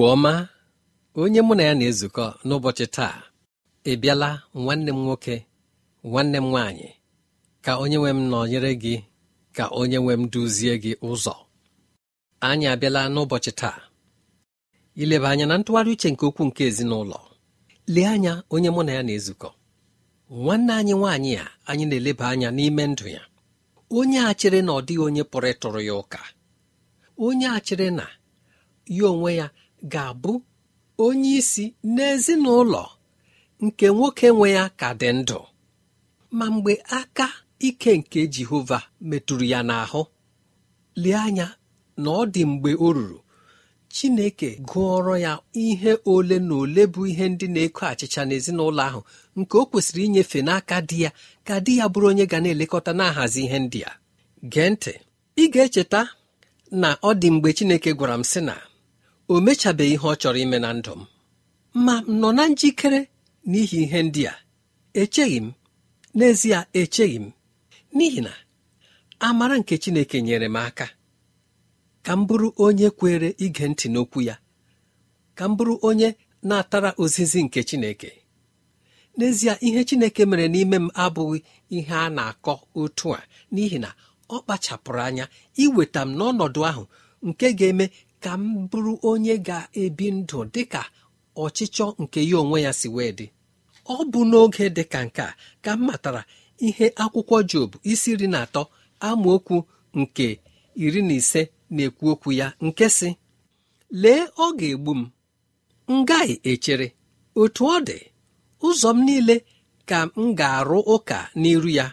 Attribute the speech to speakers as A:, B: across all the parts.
A: Igbo ọma onye mụ na ya na-ezukọ n'ụbọchị taa ị bịala nwanne m nwoke nwanne m nwaanyị ka onye nwe m nọnyere gị ka onye nwe m duzie gị ụzọ. Anyị abịala n'ụbọchị taa. Ileba anya na ntụgharị uche nke okwu nke ezinụlọ. Lee anya onye mụ na ya na-ezukọ. Nwanne anyị nwaanyị a anyị na-eleba anya n'ime ndụ ya. Onye a chere na ọ dịghị onye pụrụ ịtụrụ ya ụka. Onye a chere na ya onwe ya ga-abụ onye isi n'ezinụlọ nke nwoke nwe ya ka dị ndụ. Ma mgbe aka ike nke Jehova metụrụ ya n'ahụ lee anya na ọ dị mgbe o ruru Chineke gụọrọ ya ihe ole na ole bụ ihe ndị na-eko achịcha n'ezinụlọ ahụ nke o kwesịrị inyefe n'aka di ya ka di ya bụrụ onye ga na-elekọta na-ahazi ihe ndị a. Gee ntị ị ga-echeta na ọ dị mgbe Chineke gwara m sị na o mechabeghị ihe ọ chọrọ ime na ndụ m. Ma m nọ na njikere n'ihi ihe ndị a. Echeghị m. N'ezie echeghị m. N'ihi na amara nke Chineke nyere m aka. Ka m bụrụ onye kwere ige ntị n'okwu ya. Ka m bụrụ onye na-atara ozizi nke Chineke. N'ezie ihe Chineke mere n'ime m abụghị ihe a na-akọ otu a. N'ihi na ọ kpachapụrụ anya iweta m n'ọnọdụ ahụ nke ga-eme ka m bụrụ onye ga-ebi ndụ dịka ọchịchọ nke ya onwe ya si wee dị. Ọ bụ n'oge dị ka nke a ka m matara ihe akwụkwọ Job isi iri na atọ amaokwu nke iri na ise na-ekwu okwu ya nke si lee ọ ga-egbu m. M gaghị echere. Otu ọ dị ụzọ m niile ka m ga-arụ ụka n'iru ya.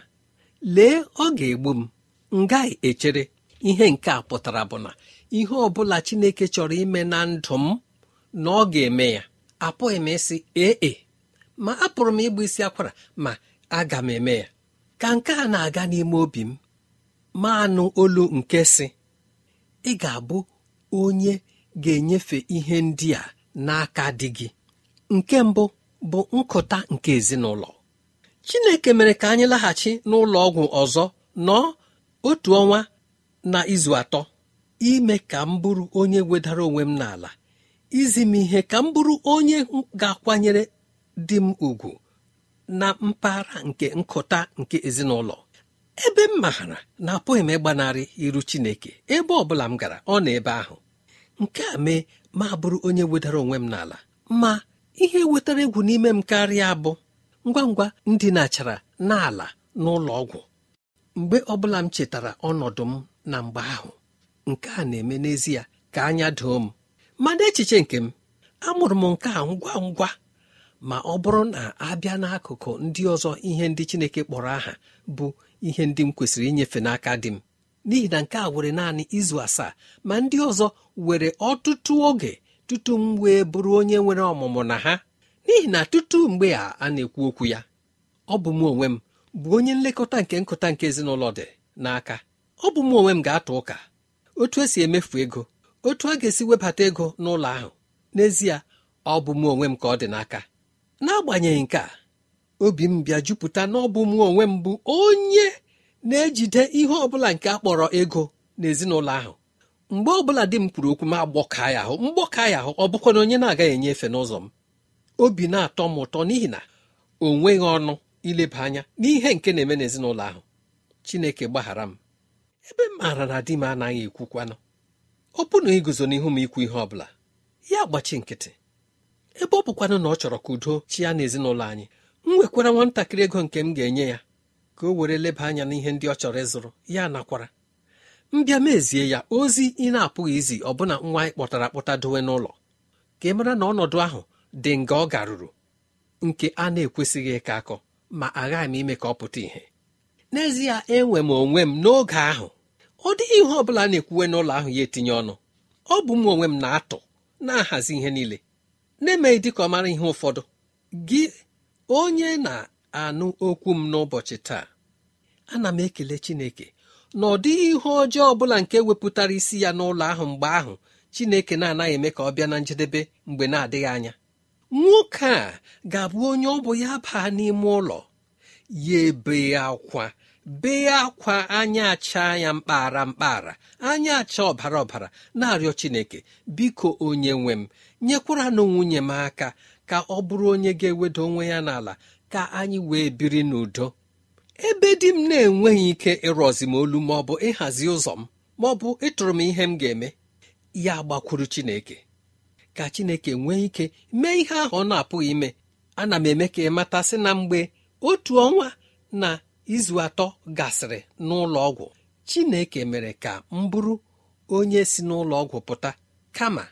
A: Lee ọ ga-egbu m. M gaghị echere. Ihe nke a pụtara bụ na ihe ọ bụla chineke chọrọ ime na ndụ m na ọ ga-eme ya. Apụghị m ịsị ee e ma apụrụ m ịgba isi akwara ma aga m eme ya. Ka nke a na-aga n'ime obi m ma anụ olu nke si ị ga-abụ onye ga-enyefe ihe ndị a n'aka di gị. Nke mbụ bụ nkụta nke ezinụlọ. Chineke mere ka anyị laghachi n'ụlọ ọgwụ ọzọ nọọ otu ọnwa na izu atọ. Ime ka m bụrụ onye wedara onwe m n'ala izi m ihe ka m bụrụ onye ga-akwanyere di m ugwu na mpaghara nke nkụta nke ezinụlọ. Ebe m maara na apụghị m ịgbanarị iru chineke ebe ọ bụla m gara ọ nọ ebe ahụ. Nke a mee ma bụrụ onye wedara onwe m n'ala. Ma ihe wetara egwu n'ime m karịa bụ ngwa ngwa ndị nachara n'ala n'ụlọ ọgwụ. Mgbe ọbụla m chetara ọnọdụ m na mgbe ahụ nke a na-eme n'ezie ka anya doo m. Mana echiche nke m amụrụ m nke a ngwa ngwa ma ọ bụrụ na abịa n'akụkụ ndị ọzọ ihe ndị Chineke kpọrọ aha bụ ihe ndị m kwesịrị inyefe n'aka di m. N'ihi na nke a were naanị izu asaa ma ndị ọzọ were ọtụtụ oge tutu m wee bụrụ onye nwere ọmụmụ na ha. N'ihi na tutu mgbe a a na-ekwu okwu ya ọ bụ m onwe m bụ onye nlekọta nke nkụta nke ezinụlọ dị n'aka. Ọ bụ m onwe m ga-atụ ụka. Otu esi emefu ego otu a ga-esi webata ego n'ụlọ ahụ. N'ezie ọ bụ m onwe m ka ọ dị n'aka. N'agbanyeghị nke a obi m bịa jupụta na ọ bụ m onwe m bụ onye na-ejide ihe ọbụla nke a kpọrọ ego n'ezinụlọ ahụ. Mgbe ọbụla di m kwuru okwu m agbọka ya ahụ mgbọka ya ahụ ọ bụkwa na onye na-agaghị enye efe n'ụzọ m. Obi na-atọ m ụtọ n'ihi na o nweghị ọnụ ileba anya n'ihe nke na-eme n'ezinụlọ ahụ. Chineke gbaghara m. ebe m maara na di m anaghị ekwukwanụ. Ọ bụ na iguzo n'ihu m ikwu ihe ọ bụla ya gbachi nkịtị. Ebe ọ bụkwanụ na ọ chọrọ ka udo chi ya n'ezinụlọ anyị m nwekwara nwatakịrị ego nke m ga-enye ya ka o were leba anya n'ihe ndị ọ chọrọ ịzụrụ ya nakwara. Mbịa mezie ya ozi ị na-apụghị izi ọbụna nwa anyị kpọtara akpọta dowe n'ụlọ. Ka ị mara na ọnọdụ ahụ dị nga ọ garuru nke a na-ekwesịghị ịka akọ ma aghaghị m ime ka ọ pụta ìhè. N'ezie enwe m onwe m n'oge ahụ. Ọ dịghị ihe ọ bụla na-ekwuwe n'ụlọ ahụ ya etinye ọnụ. Ọ bụ m onwe m na-atụ na-ahazi ihe niile na-emeghị dịka ọ mara ihe ụfọdụ. Gị onye na-anụ okwu m n'ụbọchị taa ana m ekele Chineke na ọ dịghị ihe ọjọọ ọ bụla nke wepụtara isi ya n'ụlọ ahụ mgbe ahụ Chineke na-anaghị eme ka ọ bịa na njedebe mgbe na-adịghị anya. Nwoke a ga-abụ onye ọ bụ ya baa n'ime ụlọ. Ya ebe akwa? Bee akwa anya acha ya mkpara mkpara. Anya acha ọbara ọbara. Na-arịọ Chineke biko onye nwe m nyekwara na nwunye m aka. Ka ọ bụrụ onye ga-eweda onwe ya n'ala ka anyị wee biri n'udo. Ebe di m na-enweghị ike ịrọzi m olu ma ọ bụ ịhazi ụzọ m ma ọ bụ ịtụrụ m ihe m ga-eme ya gbakwuru Chineke. Ka Chineke nwee ike mee ihe ahụ ọ na-apụghị ime ana m eme ka ị mata sị na mgbe otu ọnwa na izu atọ gasịrị n'ụlọ ọgwụ. Chineke mere ka m bụrụ onye si n'ụlọ ọgwụ pụta kama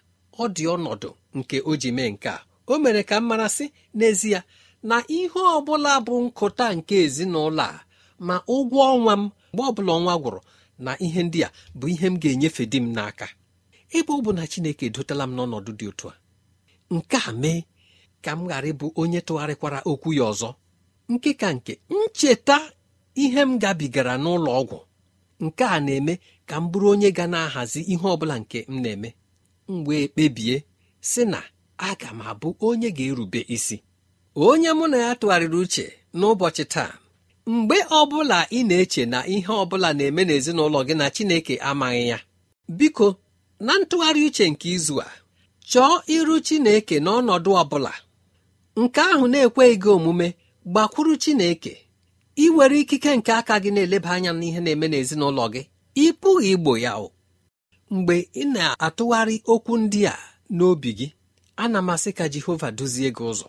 A: ọ dị ọnọdụ nke o ji mee nke a. O mere ka m marasị n'ezie na ihe ọ bụla bụ nkụta nke ezinụlọ a ma ụgwọ ọnwa m mgbe ọbụla ọnwa gwụrụ na ihe ndị a bụ ihe m ga-enyefe di m n'aka. Ebe ọ bụ na Chineke edotala m n'ọnọdụ dị otu a nke a mee ka m ghara ịbụ onye tụgharịkwara okwu ya ọzọ nke ka nke ncheta ihe m gabigara n'ụlọ ọgwụ nke a na-eme ka m bụrụ onye ga na-ahazi ihe ọ bụla nke m na-eme. M wee kpebie sị na aga m abụ onye ga-erube isi. Onye mụ na ya tụgharịrị uche n'ụbọchị taa mgbe ọbụla ị na-eche na ihe ọbụla na-eme n'ezinụlọ gị na Chineke amaghị ya biko na ntụgharị uche nke izu a chọọ iru Chineke n'ọnọdụ ọbụla. Nke ahụ na-ekweghị gị omume gbakwuru Chineke. Ị were ikike nke aka gị na-eleba anya n'ihe na-eme n'ezinụlọ gị? Ị pụghị igbo ya o. Mgbe ị na-atụgharị okwu ndị a n'obi gị ana m asị ka Jehova duzie gị ụzọ.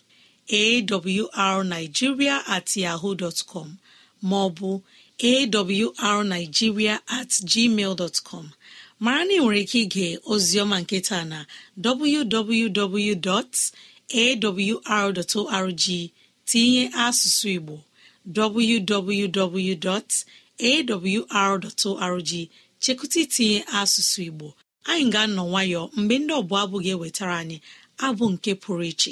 B: Awrnigeria at yahoo com maọbụ awrnigeria at gmail com. Mara na ị nwere ike ige oziọma nke taa na www.awr.org tinye asụsụ Igbo www.awr.org chekụta itinye asụsụ Igbo. Anyị ga-anọ nwayọọ mgbe ndị ọbụla abụ ga-ewetara anyị abụ nke pụrụ iche.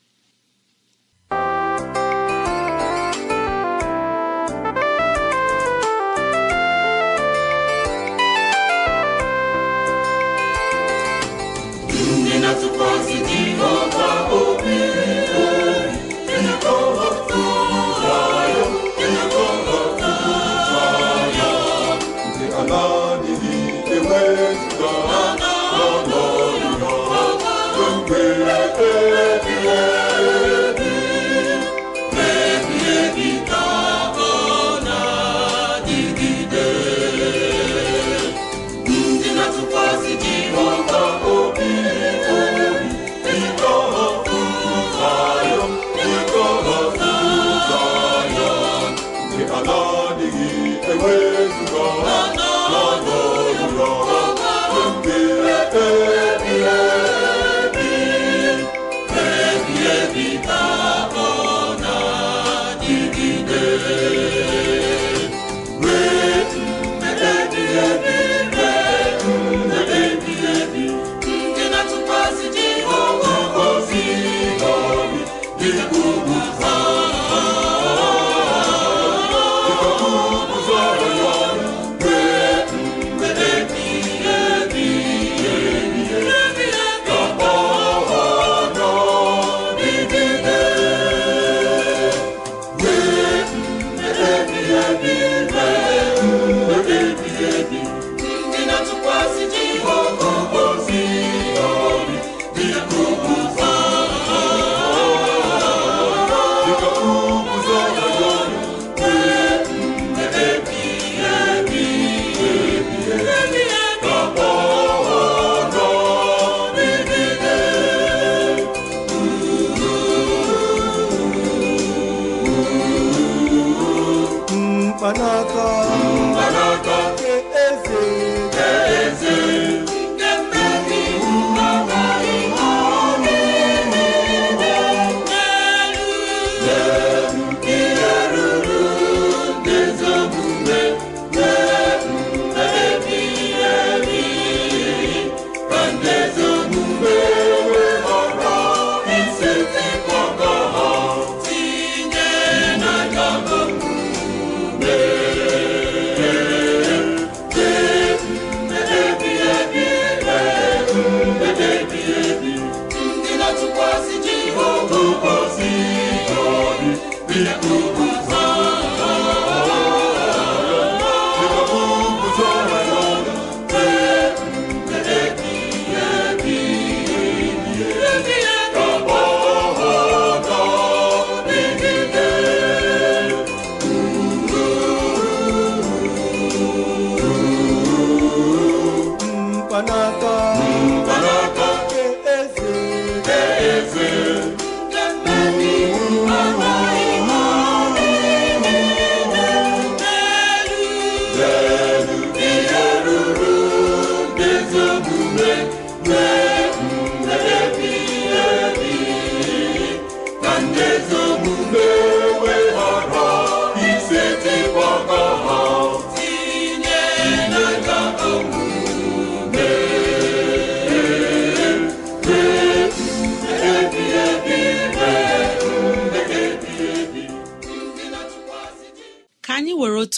C: Because he did.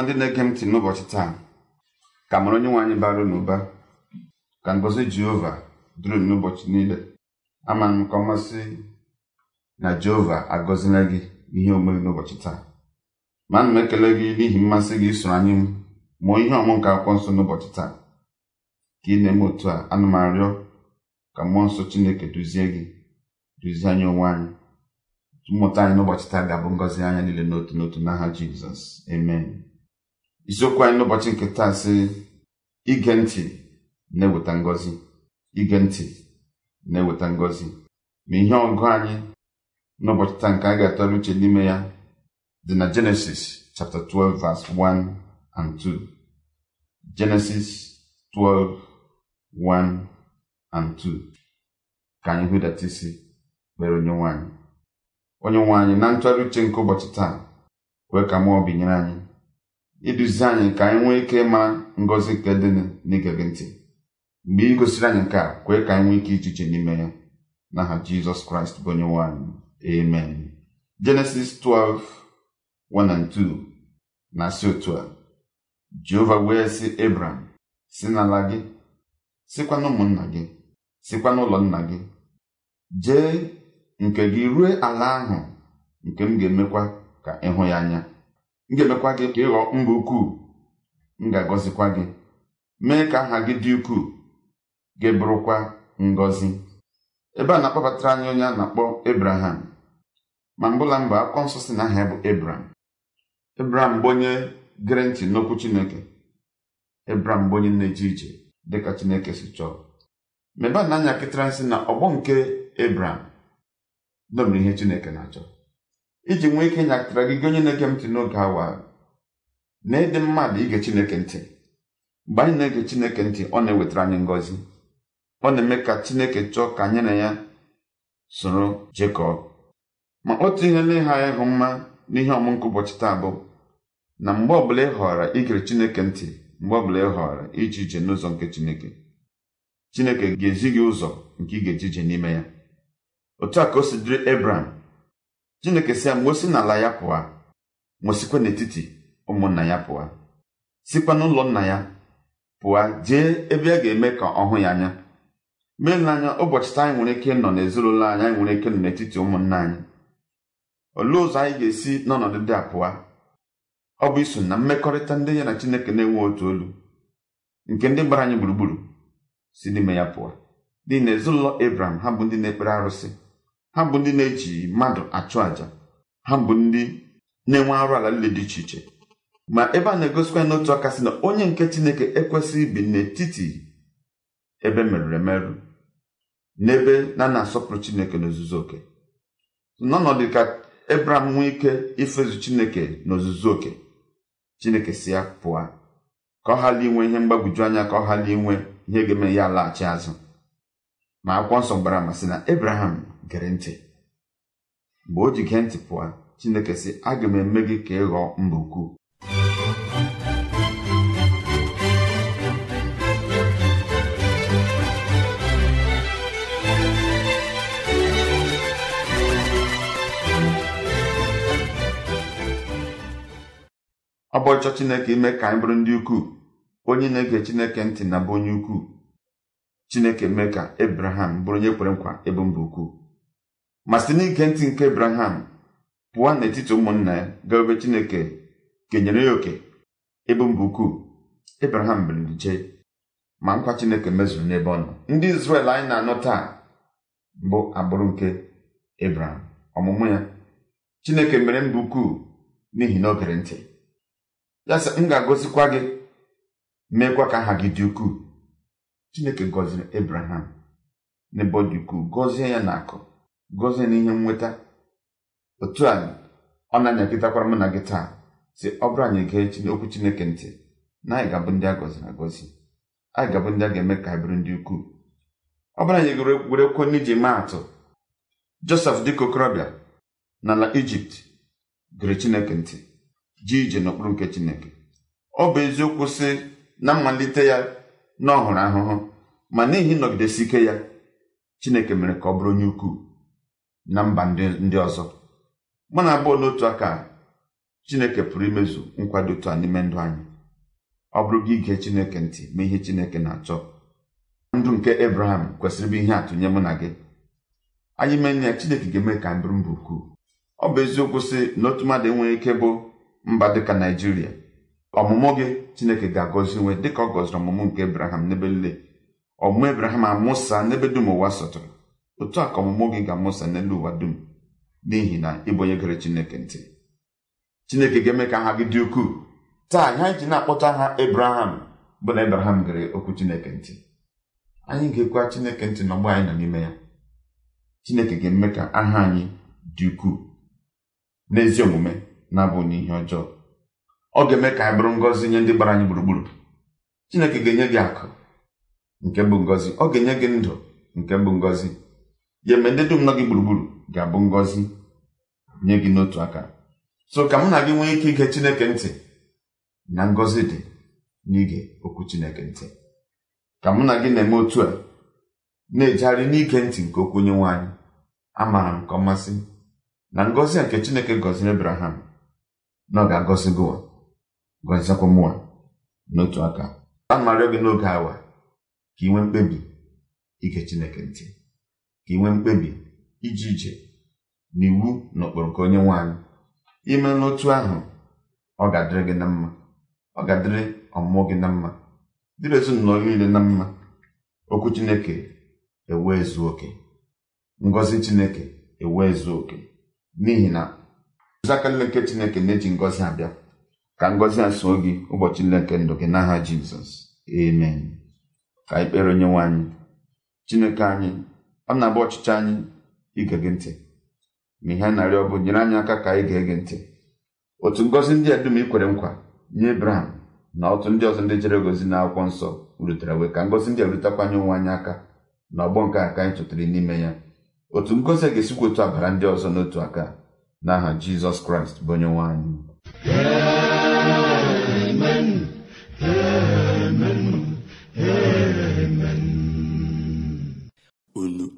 D: Ọma ndị na-ege ntị n'ụbọchị taa ka mara onye nwe anyị bara n'ụba ka ngọzi jehova duru n'ụbọchị niile. Ama m ka ọmasị na jehova agọzila gị ihe omume n'ụbọchị taa. Ma ana m ekele gị n'ihi mmasị gị isoro anyị mụọ ihe ọmụ nke akwụkwọ nsọ n'ụbọchị taa. Ka ị na-eme otu a ana m arịọ ka mmụọ nsọ chineke duzie gị duzie anyị onwe anyị. Mmụta anyị n'ụbọchị taa ga-abụ ngọzi anya niile n'otu n'otu n'aha jizọs. Amen. Isiokwu anyị n'ụbọchị nke taa sị ige ntị na-eweta ngọzi. Ige ntị na-eweta ngọzi. Ma ihe ọgụ anyị n'ụbọchị taa nke a ga-atọrọ uche n'ime ya dị na Genesis chapter 12 verse 1 and 2 Genesis 12 1 and 2 ka anyị hụdata isi kpere onye nwanyị onye nwe anyị na ntụgharị uche nke ụbọchị taa kwee ka mmụọ binyere anyị iduzi anyị ka anyị nwee ike ịmara ngọzi nke dị n'ige gị ntị. Mgbe ị gosiri anyị nke a kwee ka anyị nwee ike ichiche n'ime ya. N'aha jizọs kraịst bụ onye nwe anyị. Amen. Jenesis 12 1 and 2 na-asị otu a jehova wee sị ebram si n'ala gị sikwa n'ụmụnna gị sikwa n'ụlọ nna gị. Jee nke gị rue ala ahụ nke m ga-emekwa ka ịhụ ya anya. M ga-emekwa gị ka ịghọọ mba ukwuu. M ga-agọzikwa gị. Mee ka aha gị dị ukwuu. Gị bụrụkwa ngọzi. Ebe a na-akpọbatara anyị onye a na-akpọ Abraham. Ma mbụla mba akwụkwọ nsọ si na aha bụ Abraham. Abraham bụ onye gere ntị n'okwu Chineke. Abraham bụ onye na-eje ije dịka Chineke si chọọ. Ma ebe a na-anya kịtara nsị na ọgbọ nke Abraham domere ihe Chineke na-achọ. Iji nwee ike nyakịtara gị gị onye na-ege ntị n'oge awa. Na ịdị mmadụ ige Chineke ntị. Mgbe anyị na-ege Chineke ntị ọ na-ewetara anyị ngọzi. Ọ na-eme ka Chineke chọọ ka anyị na ya soro jekọọ ma otu ihe na-ịha ịhụ mma n'ihe ọmụnkụ ụbọchị taa bụ na mgbe ọbụla ị họrọ igere Chineke ntị mgbe ọbụla ị họrọ ije ije n'ụzọ nke Chineke Chineke ga-ezi gị ụzọ nke ị ga-eji ije n'ime ya. Otu a ka o si dịrị Ebram Chineke si ya si n'ala ya pụọ ma n'etiti ụmụnna ya pụọ sikwa n'ụlọ nna ya pụọ jee ebe a ga-eme ka ọ hụ ya anya. Mee n'anya ụbọchị taa anyị nwere ike nọ n'ezinụlọ anyị anyị nwere ike nọ n'etiti ụmụnna anyị. Olee ụzọ anyị ga-esi n'ọnọdụ dị a pụọ ọ bụ iso na mmekọrịta ndị ya na Chineke na-enwe otu olu nke ndị gbara anyị gburugburu si n'ime ya pụọ n'ihi na ezinụlọ Ebram ha bụ ndị na-ekpere arụsị. Ha bụ ndị na-eji mmadụ achụ àjà. Ha bụ ndị na-enwe arụ ala niile dị iche iche. Ma ebe a na-egosikwa n'otu aka sị na onye nke Chineke ekwesịghị ibi n'etiti ebe merụrụ emerụ n'ebe na na-asọpụrụ Chineke n'ozuzu oke. N'ọnọdụ ka Ebram nwee ike ifezu Chineke n'ozuzu oke Chineke si ya pụọ ka ọ ghara inwe ihe mgbagwoju anya ka ọ ghara inwe ihe ga-eme ya laghachi azụ. Ma akwụkwọ nsọ gbara ama sị na Abraham gere ntị mgbe o ji gee ntị pụọ Chineke sị aga m eme gị ka ị ghọọ mba ukwu. Ọ bụ ọchọ Chineke ime ka anyị bụrụ ndị ukwuu onye na-ege Chineke ntị na bụ onye ukwuu Chineke mee ka Abraham bụrụ onye kwere nkwa ebe mba ukwu. Ma site n'ige ntị nke Abraham pụọ n'etiti ụmụnna ya gaa ebe Chineke kenyere ya oke. Ebe mba ukwu Abraham biliri jee. Ma nkwa Chineke mezuru n'ebe ọ nọ. Ndị Izrel anyị na-anọ taa bụ agbụrụ nke Abraham ọmụmụ ya. Chineke mere mba ukwu n'ihi na o gere ntị. Ya sị m ga-agọzikwa gị meekwa ka aha gị dị ukwuu. Chineke gọziri ebraham n'ebe ọ dị ukwuu gọzie ya na akụ gọzie na nweta otu a ọ na-anyakịtakwara mụ na gị taa si ọ bụrụ anyị gee okwu chineke ntị na anyị ga-abụ ndị a gọziri agọzi. Anyị ga-abụ ndị a ga-eme ka anyị bụrụ ndị ukwuu ọ bụrụ anyị were kwuo n'iji maa atụ josef dịka okorobịa n'ala ijipt gere chineke ntị ji ije n'okpuru nke chineke. Ọ bụ eziokwu sị na mmalite ya na ọ hụrụ ahụhụ ma n'ihi ịnọgidesi ike ya chineke mere ka ọ bụrụ onye ukwuu na mba ndị ọzọ. Mụ na abụọ n'otu aka chineke pụrụ imezu nkwado otu a n'ime ndụ anyị. Ọ bụrụ gị ige chineke ntị ma ihe chineke na-achọ. Ndụ nke ebraham kwesịrị bụ ihe atụ nye mụ na gị. Anyị mee ya chineke ga-eme ka anyị bụrụ mba ukwuu. Ọ bụ eziokwu sị na otu mmadụ enweghị ike bụ mba dịka naijiria ọmụmụ gị chineke ga-agọzi nwe dịka ọ gọziri ọmụmụ nke ebraham n'ebe nle ọmụmụ ebraham amụsa n'ebe dum ụwa sọtụrụ. Otu a ka ọmụmụ gị ga-amụsa n'elu ụwa dum n'ihi na ịbụ onye gere chineke ntị. Chineke ga-eme ka aha gị dị ukwuu. Taa ihe anyị ji na-akpọta aha ebraham bụ na ebraham gere okwu chineke ntị. Anyị ga-ekwa chineke ntị n'ọgbọ anyị nọ n'ime ya. Chineke ga-eme ka aha anyị dị ukwuu. N'ezi omume na-abụ n'ihe ọjọọ. Ọ ga-eme ka anyị bụrụ ngọzi nye ndị gbara anyị gburugburu. Chineke ga-enye gị akụ nke bụ ngọzi. Ọ ga-enye gị ndụ nke bụ ngọzi. Ya eme ndị dum nọ gị gburugburu ga-abụ ngọzi nye gị n'otu aka. So ka mụ na gị nwee ike ige chineke ntị na ngọzi dị n'ige okwu chineke ntị. Ka mụ na gị na-eme otu a na-ejegharị n'ige ntị nke okwu onye nwaanyị amaara m ka ọ masị na ngọzi a nke chineke gọziri ebraham na ọ ga-agọzi gịwa gọziekwa mụwa n'otu aka. A marịọ gị n'oge awa ka ị nwee mkpebi ige chineke ntị. Ka ị nwee mkpebi ije ije n'iwu na ụkpụrụ onye nwaanyị ime n'otu ahụ ọ ga-adịrị gị na mma ọ ga-adịrị ọmụmụ gị na mma dịrị ezinụlọ niile na mma. Okwu chineke ewee zuo oke ngọzi chineke ewee zuo oke n'ihi na aka nle nke chineke na-eji ngọzi abịa ka ngọzi a soo gị ụbọchị nle nke ndụ gị n'aha jizọs. Amen. Ka anyị kpere onye nwe chineke anyị ọ na-abụ ọchịchị anyị ige gị ntị. Ma ihe a na-arịọ bụ nyere anyị aka ka anyị gee gị ntị. Otu ngọzi ndị a dum i nkwa nye ebraham na otu ndị ọzọ ndị jere gozi n'akwụkwọ nsọ rutere wee ka ngọzi ndị a rutekwanye onwe anyị aka na ọgbọ nke a ka anyị chọtara n'ime ya. Otu ngọzi a ga-esikwa otu abara ndị ọzọ n'otu aka n'aha jizọs kraịst bụ onye nwe anyị
C: unu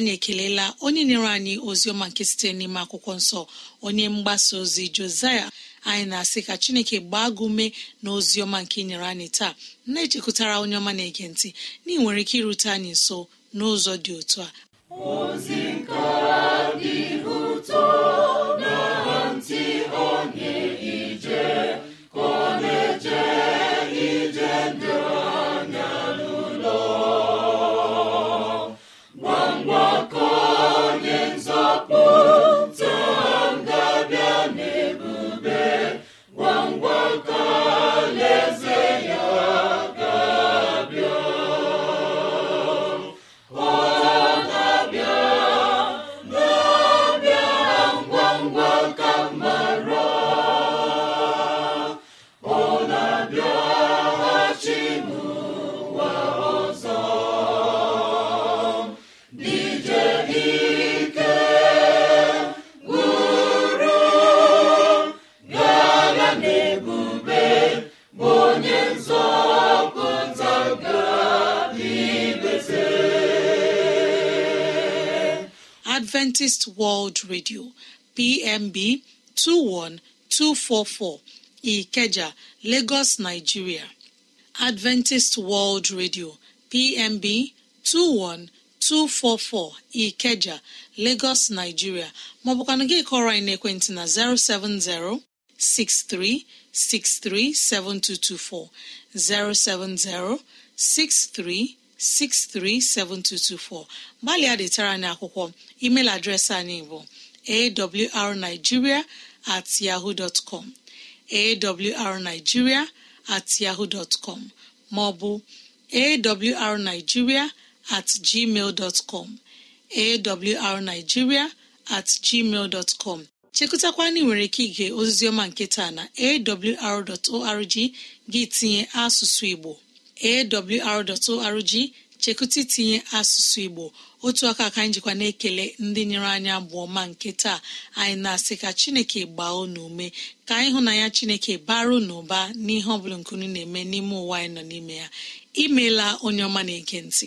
C: anyị
B: ekelela onye nyere anyị ozi ọma nke site n'ime akwụkwọ nsọ onye mgbasa ozi josaya anyị na-asị ka chineke gbaa gị na ozi ọma nke nyere anyị taa. Na-echekwutara onye ọma na-ege ntị na nwere ike irute anyị nso n'ụzọ dị otu a. adventist world radio pmb 21244 ikeja lagos nigeria. Adventist world radio pmb 21244 ikeja lagos nigeria. Maọbụkwanụ gị kọrọ anyị n'ekwentị na 070 6363 7224 070 63 637224 gbalịa detara anyị akwụkwọ. Email adreesị anyị bụ awrnigeria at yahoo dot com. At yahoo dot maọbụ awrnigeria at gmail dot com. Awrnigeria at gmail dot com. Chekụtakwana nwere ike ige oziziọma nke taa na awr.org gị tinye asụsụ igbo. awr.org chekụta itinye asụsụ igbo. Otu aka ka anyị jikwa na-ekele ndị nyere anyị abụọ ma nke taa. Anyị na-asị ka chineke gbaa unu ume ka anyị hụ na ya chineke bara n'ụba n'ihe ọbụla nkunu na-eme n'ime ụwa anyị nọ n'ime ya. Imeela onye ọma na-ege ntị.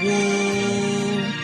B: gboo